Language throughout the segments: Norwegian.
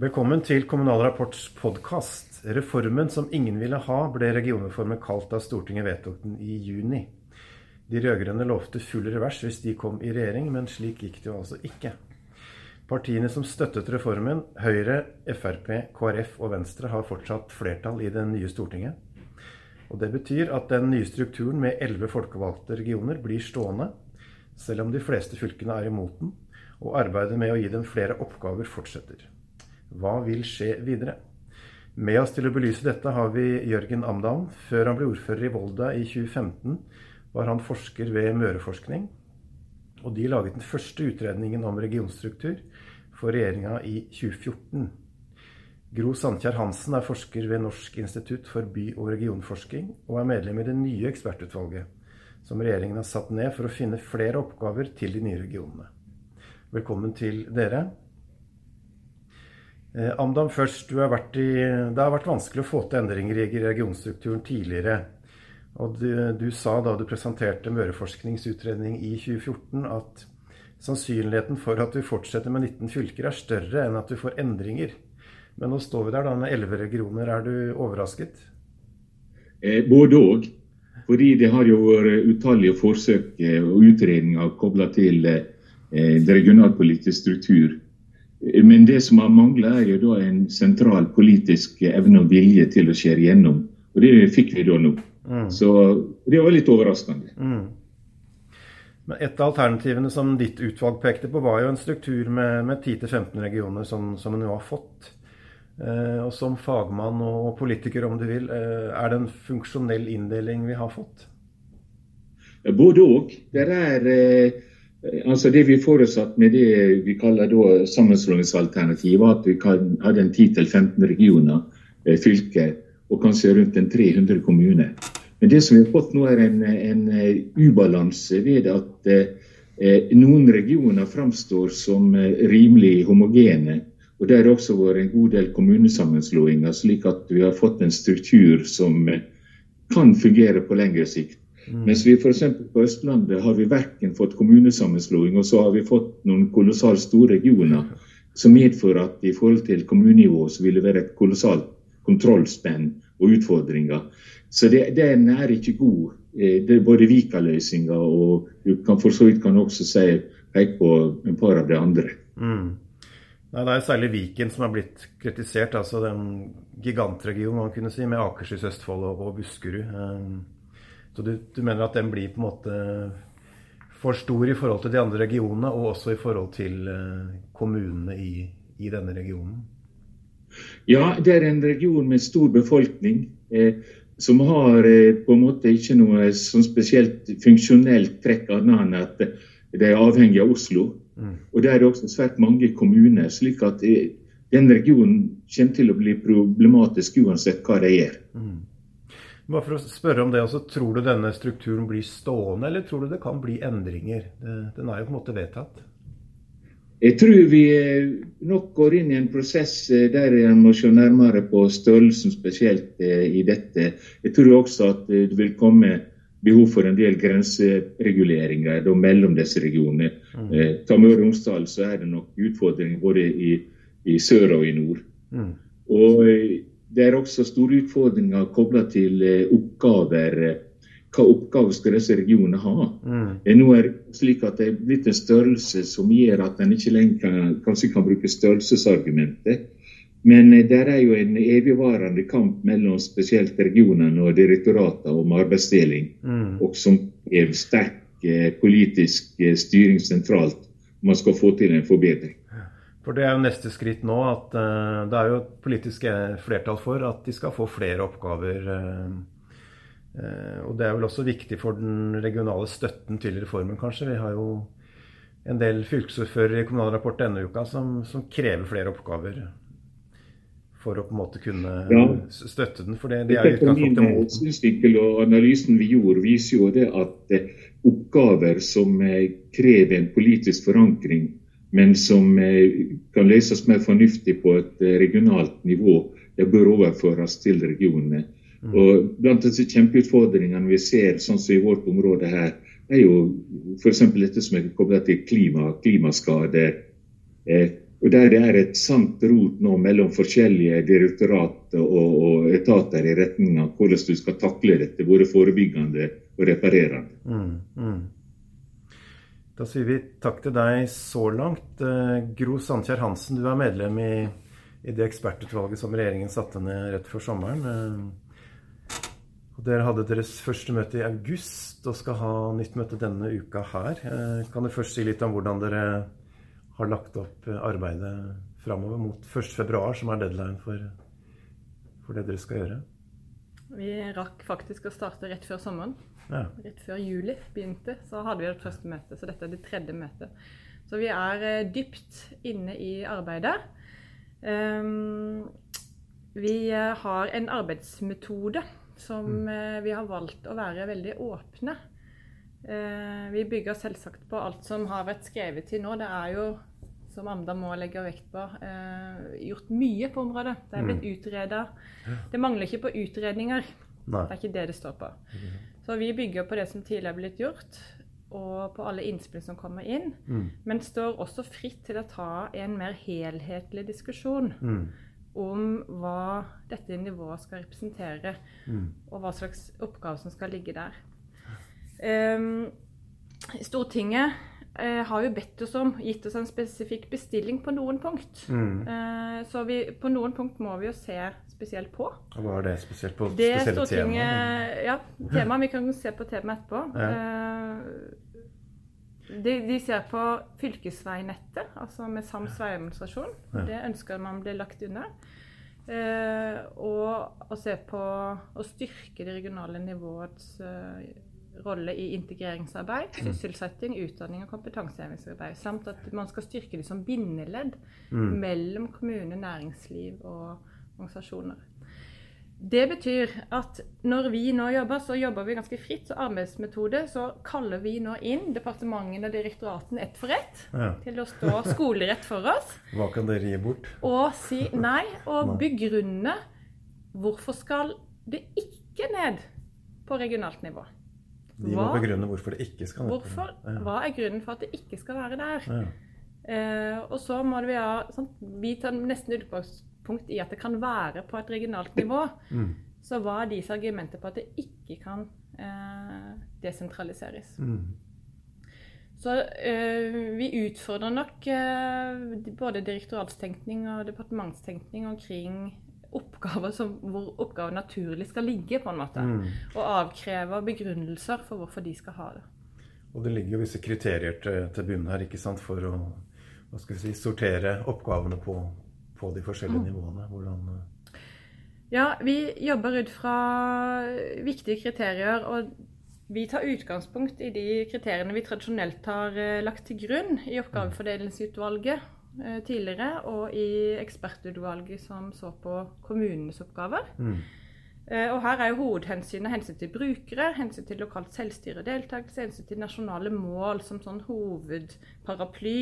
Velkommen til Kommunal Rapports podkast. Reformen som ingen ville ha, ble regionreformen kalt da Stortinget vedtok den i juni. De rød-grønne lovte full revers hvis de kom i regjering, men slik gikk det jo altså ikke. Partiene som støttet reformen, Høyre, Frp, KrF og Venstre, har fortsatt flertall i det nye Stortinget. Og Det betyr at den nye strukturen med elleve folkevalgte regioner blir stående, selv om de fleste fylkene er imot den, og arbeidet med å gi dem flere oppgaver fortsetter. Hva vil skje videre? Med oss til å belyse dette har vi Jørgen Amdam. Før han ble ordfører i Volda i 2015, var han forsker ved Møreforskning. Og de laget den første utredningen om regionstruktur for regjeringa i 2014. Gro Sandkjær Hansen er forsker ved Norsk institutt for by- og regionforskning, og er medlem i det nye ekspertutvalget som regjeringen har satt ned for å finne flere oppgaver til de nye regionene. Velkommen til dere. Eh, Amdam, først. Har i, det har vært vanskelig å få til endringer i regionstrukturen tidligere. Og du, du sa da du presenterte Møreforskningsutredning i 2014 at sannsynligheten for at vi fortsetter med 19 fylker er større enn at vi får endringer. Men nå står vi der da med elleve regioner. Er du overrasket? Eh, både òg. Fordi det har jo vært utallige forsøk eh, og utredninger kobla til eh, det regionalpolitiske struktur. Men det som har mangla, er jo da en sentral politisk evne og vilje til å skjære gjennom. Og det fikk vi da nå. Mm. Så det var litt overraskende. Mm. Men Et av alternativene som ditt utvalg pekte på, var jo en struktur med, med 10-15 regioner som, som vi nå har fått. Eh, og som fagmann og politiker, om du vil, eh, er det en funksjonell inndeling vi har fått? Både òg. Det er eh, altså det vi forutsatt med det vi kaller da sammenslåingsalternativet, at vi kan ha 10-15 regioner, fylker, og kanskje rundt en 300 kommuner. Men det som vi har fått nå, er en, en ubalanse ved at eh, noen regioner framstår som rimelig homogene og Det har også vært en god del kommunesammenslåinger, slik at vi har fått en struktur som eh, kan fungere på lengre sikt. Mm. Mens vi f.eks. på Østlandet har vi verken fått kommunesammenslåing, og så har vi fått noen kolossalt store regioner som medfører at i forhold til kommunenivå så vil det være et kolossalt kontrollspenn og utfordringer. Så det, den er ikke god. Eh, det er både Vika-løsninga og du kan for så vidt kan også si peke på et par av de andre. Mm. Nei, Det er særlig Viken som er blitt kritisert. altså Den gigantregionen man kunne si, med Akershus, Østfold og, og Buskerud. Eh, så du, du, mener at den blir på en måte for stor i forhold til de andre regionene, og også i forhold til eh, kommunene i, i denne regionen? Ja, det er en region med stor befolkning. Eh, som har eh, på en måte ikke noe sånn spesielt funksjonelt trekk annet enn at det er avhengig av Oslo. Mm. Og Der er det også svært mange kommuner. slik at den regionen kommer til å bli problematisk uansett hva de gjør. Mm. Bare for å spørre om det også, Tror du denne strukturen blir stående, eller tror du det kan bli endringer? Den er jo på en måte vedtatt. Jeg tror vi nok går inn i en prosess eh, der en må se nærmere på størrelsen spesielt eh, i dette. Jeg tror også at eh, det vil komme behov for en del grensereguleringer da, mellom disse regionene. Mm. Eh, ta Møre og Romsdal, så er det nok utfordringer både i, i sør og i nord. Mm. Og Det er også store utfordringer kobla til eh, oppgaver. Hva oppgaver skal disse regionene ha? Mm. Nå er det slik at det er blitt en størrelse som gjør at en ikke lenger kan, kanskje kan bruke størrelsesargumentet. Men det er jo en evigvarende kamp mellom spesielt regionene og direktoratene om arbeidsdeling, mm. og som er sterk eh, politisk eh, styring sentralt man skal få til en forbedring. For Det er jo neste skritt nå at uh, det er jo et politisk flertall for at de skal få flere oppgaver. Uh, og Det er vel også viktig for den regionale støtten til reformen, kanskje. Vi har jo en del fylkesordførere i Kommunal Rapport denne uka som, som krever flere oppgaver for å på en måte kunne ja. støtte den? For det, det er utgangspunktet mot og Analysen vi gjorde, viser jo det at eh, oppgaver som eh, krever en politisk forankring, men som eh, kan løses mer fornuftig på et regionalt nivå, det bør overføres til regionene. Mm. Og Blant disse kjempeutfordringene vi ser sånn som i vårt område her, er jo f.eks. dette som er koblet til klima, klimaskader. Eh, og der det er et sant rot nå mellom forskjellige direktorat og, og etater i retning av hvordan du skal takle dette, både forebyggende og reparerende. Mm, mm. Da sier vi takk til deg så langt. Eh, Gro Sandkjær Hansen, du er medlem i, i det ekspertutvalget som regjeringen satte ned rett før sommeren. Eh, dere hadde deres første møte i august og skal ha nytt møte denne uka her. Eh, kan du først si litt om hvordan dere har lagt opp arbeidet framover mot 1.2, som er deadline for, for, det dere skal gjøre? Vi rakk faktisk å starte rett før sommeren. Ja. Rett før juli begynte, så hadde vi det første møtet. Så dette er det tredje møtet. Så vi er eh, dypt inne i arbeidet. Um, vi eh, har en arbeidsmetode som mm. vi har valgt å være veldig åpne. Vi bygger selvsagt på alt som har vært skrevet til nå. Det er jo som Amda må legge vekt på, eh, gjort mye på området. Det er blitt mm. utreda. Det mangler ikke på utredninger. Nei. Det er ikke det det står på. Så vi bygger på det som tidligere er blitt gjort, og på alle innspill som kommer inn. Mm. Men står også fritt til å ta en mer helhetlig diskusjon mm. om hva dette nivået skal representere, mm. og hva slags oppgave som skal ligge der. Um, Stortinget eh, har jo bedt oss om, gitt oss en spesifikk bestilling på noen punkt. Mm. Eh, så vi, på noen punkt må vi jo se spesielt på. Og Hva er det spesielt på? Det spesielle temaet? Ja, temaet. Vi kan se på temaet etterpå. Ja. Eh, de, de, ser på fylkesveinettet, altså med sams veiadministrasjon. Ja. Det ønsker man blir lagt under. Eh, og å se på å styrke det regionale nivåets eh, rolle i integreringsarbeid, mm. sysselsetting, utdanning og kompetansehevingsarbeid. Samt at man skal styrke det som bindeledd mm. mellom kommune, næringsliv og organisasjoner. Det betyr at når vi nå jobber, så jobber vi ganske fritt. Så arbeidsmetode så kaller vi nå inn departementene og direktoratene ett for ett ja. til å stå skolerett for oss. Hva kan dere gi bort? Og si nei, og begrunne hvorfor skal det ikke ned på regionalt nivå. De må begrunne hvorfor det ikke skal hvorfor, ja. Hva er grunnen for at det ikke skal være der? Ja. Eh, og så må vi ha sånn, Vi tar nesten utgangspunkt i at det kan være på et regionalt nivå. Mm. Så hva er deres argumenter på at det ikke kan eh, desentraliseres? Mm. Så eh, vi utfordrer nok eh, både direktoratstenkning og departementstenkning omkring oppgaver som, hvor oppgaven naturlig skal ligge, på en måte. Mm. Og avkrever begrunnelser for hvorfor de skal ha det. Og det ligger jo visse kriterier til, til bunnen her ikke sant, for å hva skal vi si, sortere oppgavene på, på de forskjellige mm. nivåene. Hvordan eh? Ja, vi jobber ut fra viktige kriterier. og vi tar utgangspunkt i de kriteriene vi tradisjonelt har eh, lagt til grunn i oppgavefordelingsutvalget Eh, tidligere, og i ekspertutvalget som så på kommunenes oppgaver. Mm. Eh, og her er jo hovedhensynet hensyn til brukere, hensyn til lokalt selvstyre og deltakelse, hensyn til nasjonale mål som sånn hovedparaply.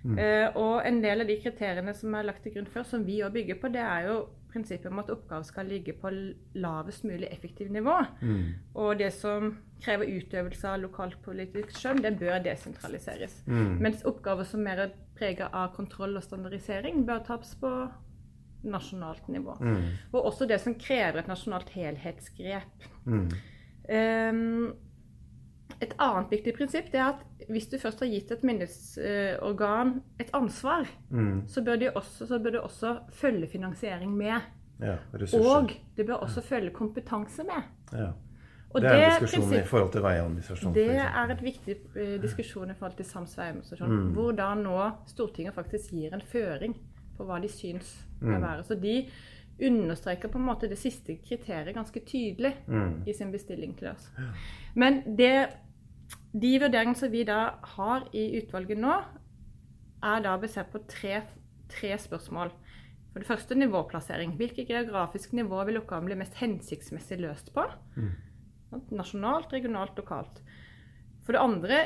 Mm. Eh, og en del av de kriteriene som er lagt til grunn før, som vi òg bygger på, det er jo prinsippet om at oppgaver skal ligge på lavest mulig effektivt nivå. Mm. Og det som krever utøvelse av lokalpolitisk skjønn, det bør desentraliseres. Mm. Mens oppgaver som mer er preget av kontroll og standardisering, bør tas på nasjonalt nivå. Mm. Og også det som krever et nasjonalt helhetsgrep. Um, et annet viktig prinsipp er at hvis du først har gitt et myndighetsorgan et ansvar, mm. så, bør også, så, bør det også følge finansiering med. Ja, og det bør også følge kompetanse med. Ja. Det er en diskusjon i forhold til veiadministrasjonen. Det er et viktig diskusjon i forhold til sams veiadministrasjon. Mm. Hvor da nå Stortinget faktisk gir en føring på hva de syns skal mm. være. Så de understreker på en måte det siste kriteriet ganske tydelig mm. i sin bestilling til oss. Men det de vurderingene som vi da har i utvalget nå, er da basert på tre, tre spørsmål. For det første nivåplassering. Hvilket geografisk nivå vil oppgaven bli mest hensiktsmessig løst på? Mm. Nasjonalt, regionalt, lokalt. For det andre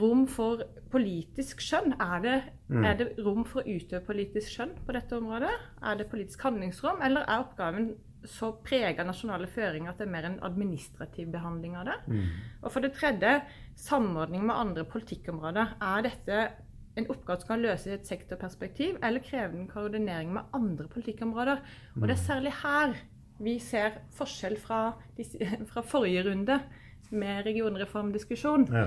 rom for politisk skjønn. Er det, mm. er det rom for å utøve politisk skjønn på dette området? Er det politisk handlingsrom, eller er oppgaven så prega nasjonale føringer at det er mer en administrativ behandling av det. Mm. Og for det tredje, samordning med andre politikkområder. Er dette en oppgave som kan løses i et sektorperspektiv, eller krever den koordinering med andre politikkområder. Og det er særlig her vi ser forskjell fra, fra forrige runde med regionreformdiskusjon. Ja.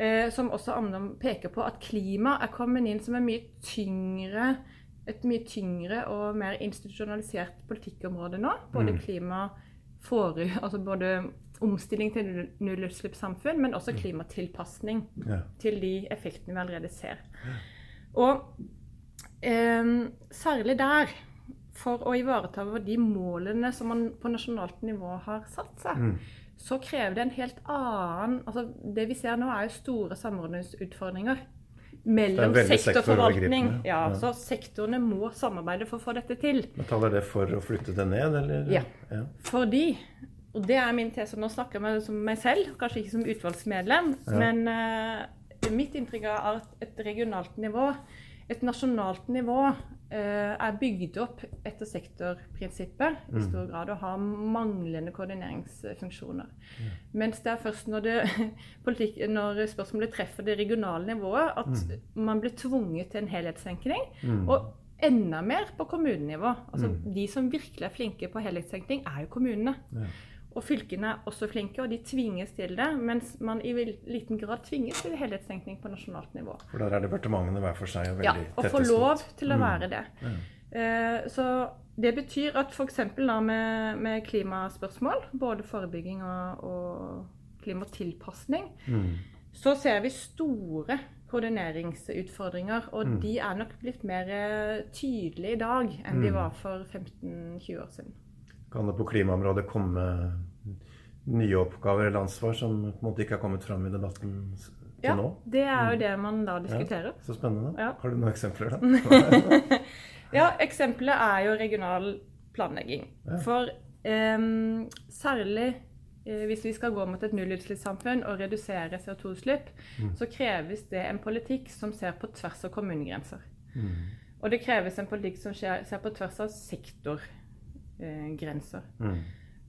Eh, som også Amnam peker på at klima er kommet inn som en mye tyngre, et mye tyngre og mer institusjonalisert politikkområde nå. Både klima forut, altså både omstilling til null- nullutslippssamfunn, men også klimatilpasning Ja. til de effektene vi allerede ser. Og eh, særlig der, for å ivareta de målene som man på nasjonalt nivå har satt seg, så krever det en helt annen altså Det vi ser nå, er jo store samordningsutfordringer mellom sektorforvaltning. Ja, Ja. så sektorene må samarbeide for å få dette til. Men taler det for å flytte det ned, eller? Ja. ja. Fordi Og det er min tese. Nå snakker jeg med, som meg selv, kanskje ikke som utvalgsmedlem. Men uh, mitt inntrykk er at et regionalt nivå, et nasjonalt nivå, er bygd opp etter sektorprinsippet i stor grad og har manglende koordineringsfunksjoner. Mens det er først når, det, politikk, når spørsmålet treffer det regionale nivået, at man blir tvunget til en helhetstenkning. Og enda mer på kommunenivå. Altså, De som virkelig er flinke på helhetstenkning, er jo kommunene. Ja. Og fylkene er også flinke, og de tvinges til det. Mens man i liten grad tvinges til helhetstenkning på nasjonalt nivå. For der er departementene hver for seg og Ja, veldig og får få lov til å være det. Eh, Så det betyr at f.eks. med, med klimaspørsmål, både forebygging og, og klimatilpasning, Mm. så ser vi store koordineringsutfordringer. Og de er nok blitt mer eh, tydelige i dag enn de var for 15-20 år siden. Kan det på klimaområdet komme nye oppgaver eller ansvar som på en måte ikke har kommet fram i debatten til Ja, nå? det er jo det man da diskuterer. Så spennende. Ja. Har du noen eksempler, da? Ja, eksempelet er jo regional planlegging. Ja. For em, særlig eh, hvis vi skal gå mot et nullutslippssamfunn og redusere CO2-utslipp, Mm. så kreves det en politikk som ser på tvers av kommunegrenser. Mm. Og det kreves en politikk som ser på tvers av sektorgrenser. Mm.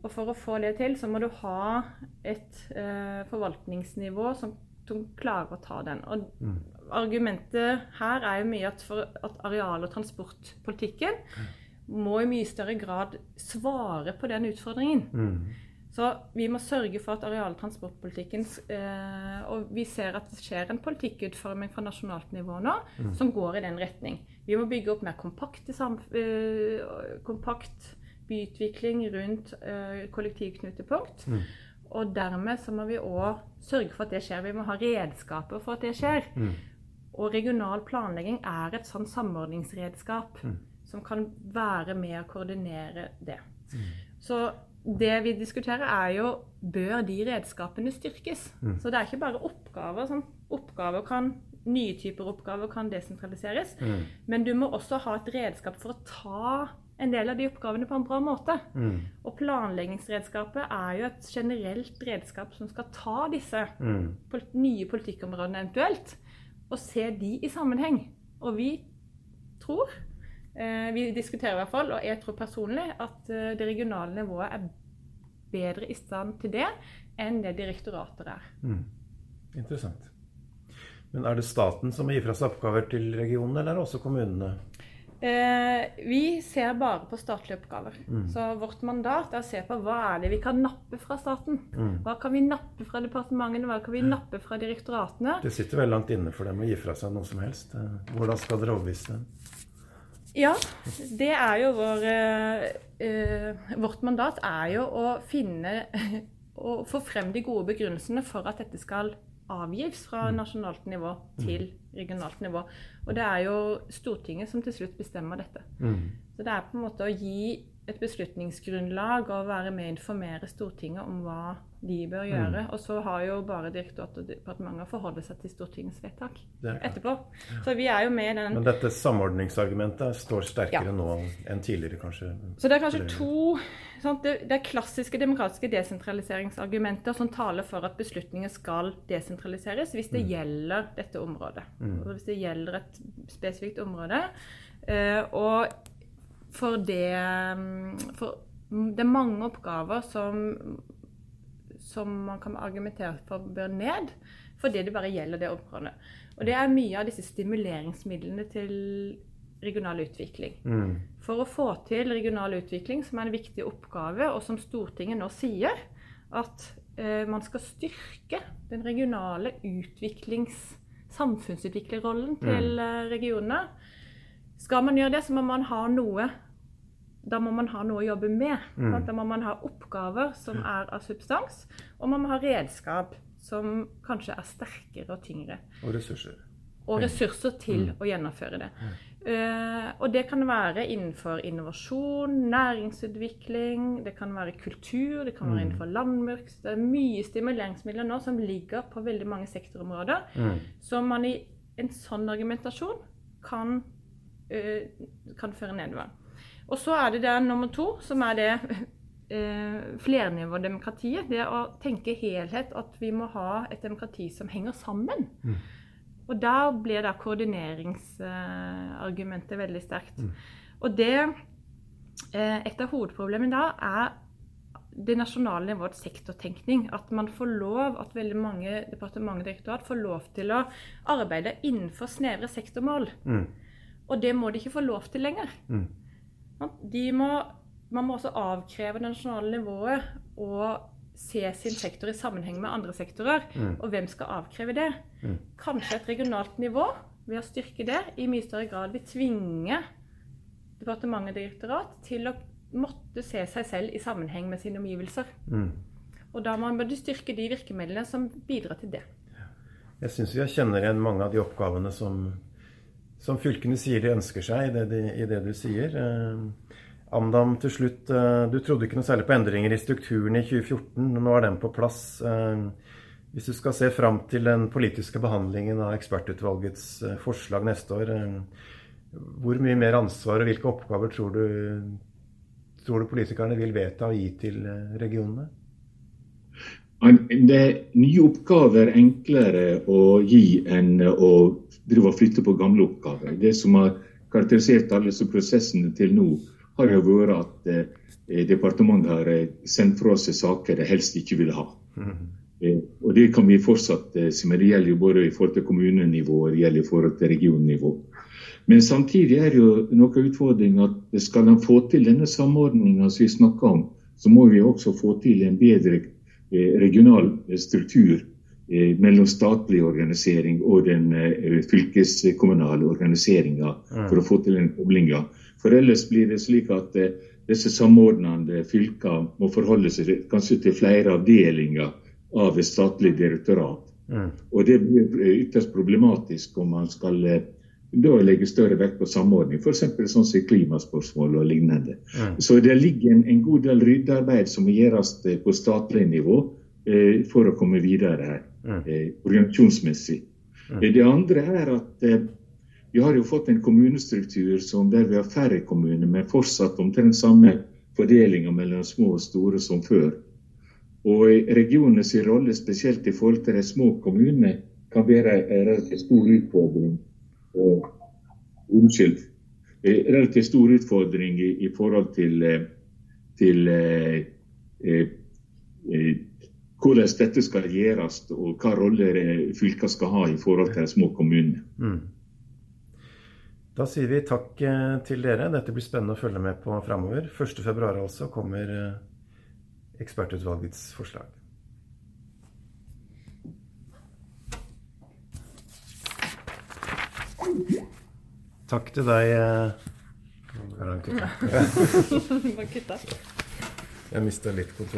Og for å få det til, så må du ha et eh, forvaltningsnivå som, som klarer å ta den. Og Mm. argumentet her er jo mye at, for, at areal- og transportpolitikken må i mye større grad svare på den utfordringen. Mm. Så vi må sørge for at areal- og transportpolitikken eh, Og vi ser at det skjer en politikkutforming fra nasjonalt nivå nå som går i den retning. Vi må bygge opp mer kompakte sam, eh, kompakt byutvikling rundt eh, kollektivknutepunkt. Mm. Og dermed så må vi òg sørge for at det skjer. Vi må ha redskaper for at det skjer. Mm. Og regional planlegging er et sånn samordningsredskap Mm. som kan være med å koordinere det. Mm. Så det vi diskuterer er jo bør de redskapene styrkes. Mm. Så det er ikke bare oppgaver. Sånn. Oppgaver kan, nye typer oppgaver kan desentraliseres. Mm. Men du må også ha et redskap for å ta en del av de oppgavene på en bra måte. Mm. Og planleggingsredskapet er jo et generelt redskap som skal ta disse Mm. pol nye politikkområdene eventuelt, og se de i sammenheng. Og vi tror, eh, vi diskuterer i hvert fall, og jeg tror personlig, at eh, det regionale nivået er bedre i stand til det enn det direktorater er. Mm. Interessant. Men er det staten som må gi fra seg oppgaver til regionene, eller er det også kommunene? Eh, vi ser bare på statlige oppgaver. Mm. Så vårt mandat er å se på hva er det vi kan nappe fra staten. Mm. Hva kan vi nappe fra departementene, hva kan vi nappe fra direktoratene? Det sitter vel langt inne for dem å gi fra seg noe som helst. Eh, Hvordan skal dere overbevise dem? Ja, det er jo vår eh, eh, Vårt mandat er jo å finne Å få frem de gode begrunnelsene for at dette skal avgis fra nasjonalt nivå til regionalt nivå. Og det er jo Stortinget som til slutt bestemmer dette. Mm. Så det er på en måte å gi et beslutningsgrunnlag og være med å informere Stortinget om hva de bør gjøre. Og så har jo bare direktoratet og departementet forholde seg til Stortingets vedtak er etterpå. Så vi er jo med i den Men dette samordningsargumentet står sterkere Ja. nå enn tidligere, kanskje? Så det er kanskje to sant? Det, det er klassiske demokratiske desentraliseringsargumenter som taler for at beslutninger skal desentraliseres hvis det gjelder dette området. Altså hvis det gjelder et spesifikt område. Uh, og for det mm, For det er mange oppgaver som, som man kan argumentere for bør ned. fordi det bare gjelder det området. Og det er mye av disse stimuleringsmidlene til regional utvikling. Mm. For å få til regional utvikling, som er en viktig oppgave, og som Stortinget nå sier, at eh, man skal styrke den regionale utviklings samfunnsutviklerrollen til mm. regionene. Skal man gjøre det, så må man ha noe da må man ha noe å jobbe med. Mm. Da må man ha oppgaver som er av substans, og man må ha redskap som kanskje er sterkere og tyngre. Og ressurser. Og ressurser til å gjennomføre det. Uh, og det kan være innenfor innovasjon, næringsutvikling, det kan være kultur, det kan være innenfor landbruk. Det er mye stimuleringsmidler nå som ligger på veldig mange sektorområder, Mm. som man i en sånn argumentasjon kan, kan føre nedover. Og så er det der nummer to, som er det eh, flernivådemokratiet. Det å tenke helhet, at vi må ha et demokrati som henger sammen. Og der blir da koordineringsargumentet veldig sterkt. Og det eh, Et av hovedproblemene da er det nasjonale nivåets sektortenkning. At man får lov, at veldig mange departement og direktorat får lov til å arbeide innenfor snevre sektormål. Mm. Og det må de ikke få lov til lenger. Mm. De må, man må også avkreve det nasjonale nivået å se sin sektor i sammenheng med andre sektorer. Mm. Og hvem skal avkreve det? Mm. Kanskje et regionalt nivå, ved å styrke det, i mye større grad vil tvinge departement og direktorat til å måtte se seg selv i sammenheng med sine omgivelser. Mm. Og da må man styrke de virkemidlene som bidrar til det. Jeg syns vi kjenner igjen mange av de oppgavene som, som fylkene sier de ønsker seg, i det, de, i det du sier. Eh, Amdam, til slutt. Eh, du trodde ikke noe særlig på endringer i strukturen i 2014. men Nå er den på plass. Eh, hvis du skal se fram til den politiske behandlingen av ekspertutvalgets forslag neste år, hvor mye mer ansvar og hvilke oppgaver tror du, tror du politikerne vil vedta å gi til regionene? Det er nye oppgaver enklere å gi enn å drive og flytte på gamle oppgaver. Det som har karakterisert alle disse prosessene til nå, har jo vært at eh, departementet har eh, sendt fra seg saker de helst ikke vil ha. Eh, og Det kan vi fortsatt eh, se, men det gjelder jo både i forhold til kommunenivå og det gjelder i forhold til regionnivå. Men samtidig er det jo noe utfordring at skal en få til denne samordninga som vi snakker om, så må vi også få til en bedre regional struktur eh, mellom statlig organisering og den eh, fylkeskommunale organiseringa for å få til den koblinga. For ellers blir det slik at eh, disse samordnende fylkene må forholde seg til- kanskje til flere avdelinger av et statlig direktorat. Mm. Og det blir eh, ytterst problematisk om man skal eh, da legge større vekt på samordning, f.eks. sånn som klimaspørsmål og lignende. Mm. Så det ligger en, en god del ryddearbeid som må gjøres eh, på statlig nivå eh, for å komme videre her, Mm. eh, organisasjonsmessig. Mm. Det andre er at eh, vi har jo fått en kommunestruktur som der vi har færre kommuner, men fortsatt omtrent samme fordelinga mellom små og store som før. Og regionenes rolle, spesielt i forhold til de små kommunene, kan være en relativt stor utfordring. Eh, unnskyld. En relativt stor utfordring i, i forhold til, eh, til eh, eh, eh, hvordan dette skal gjøres, og hva rolle fylkene skal ha i forhold til de små kommunene. Mm. Da sier vi takk eh, til dere. Dette blir spennende å følge med på framover. 1.2 altså kommer eh, ekspertutvalgets forslag. Takk til deg. eh, Har han kutta. Jeg mista litt kontroll.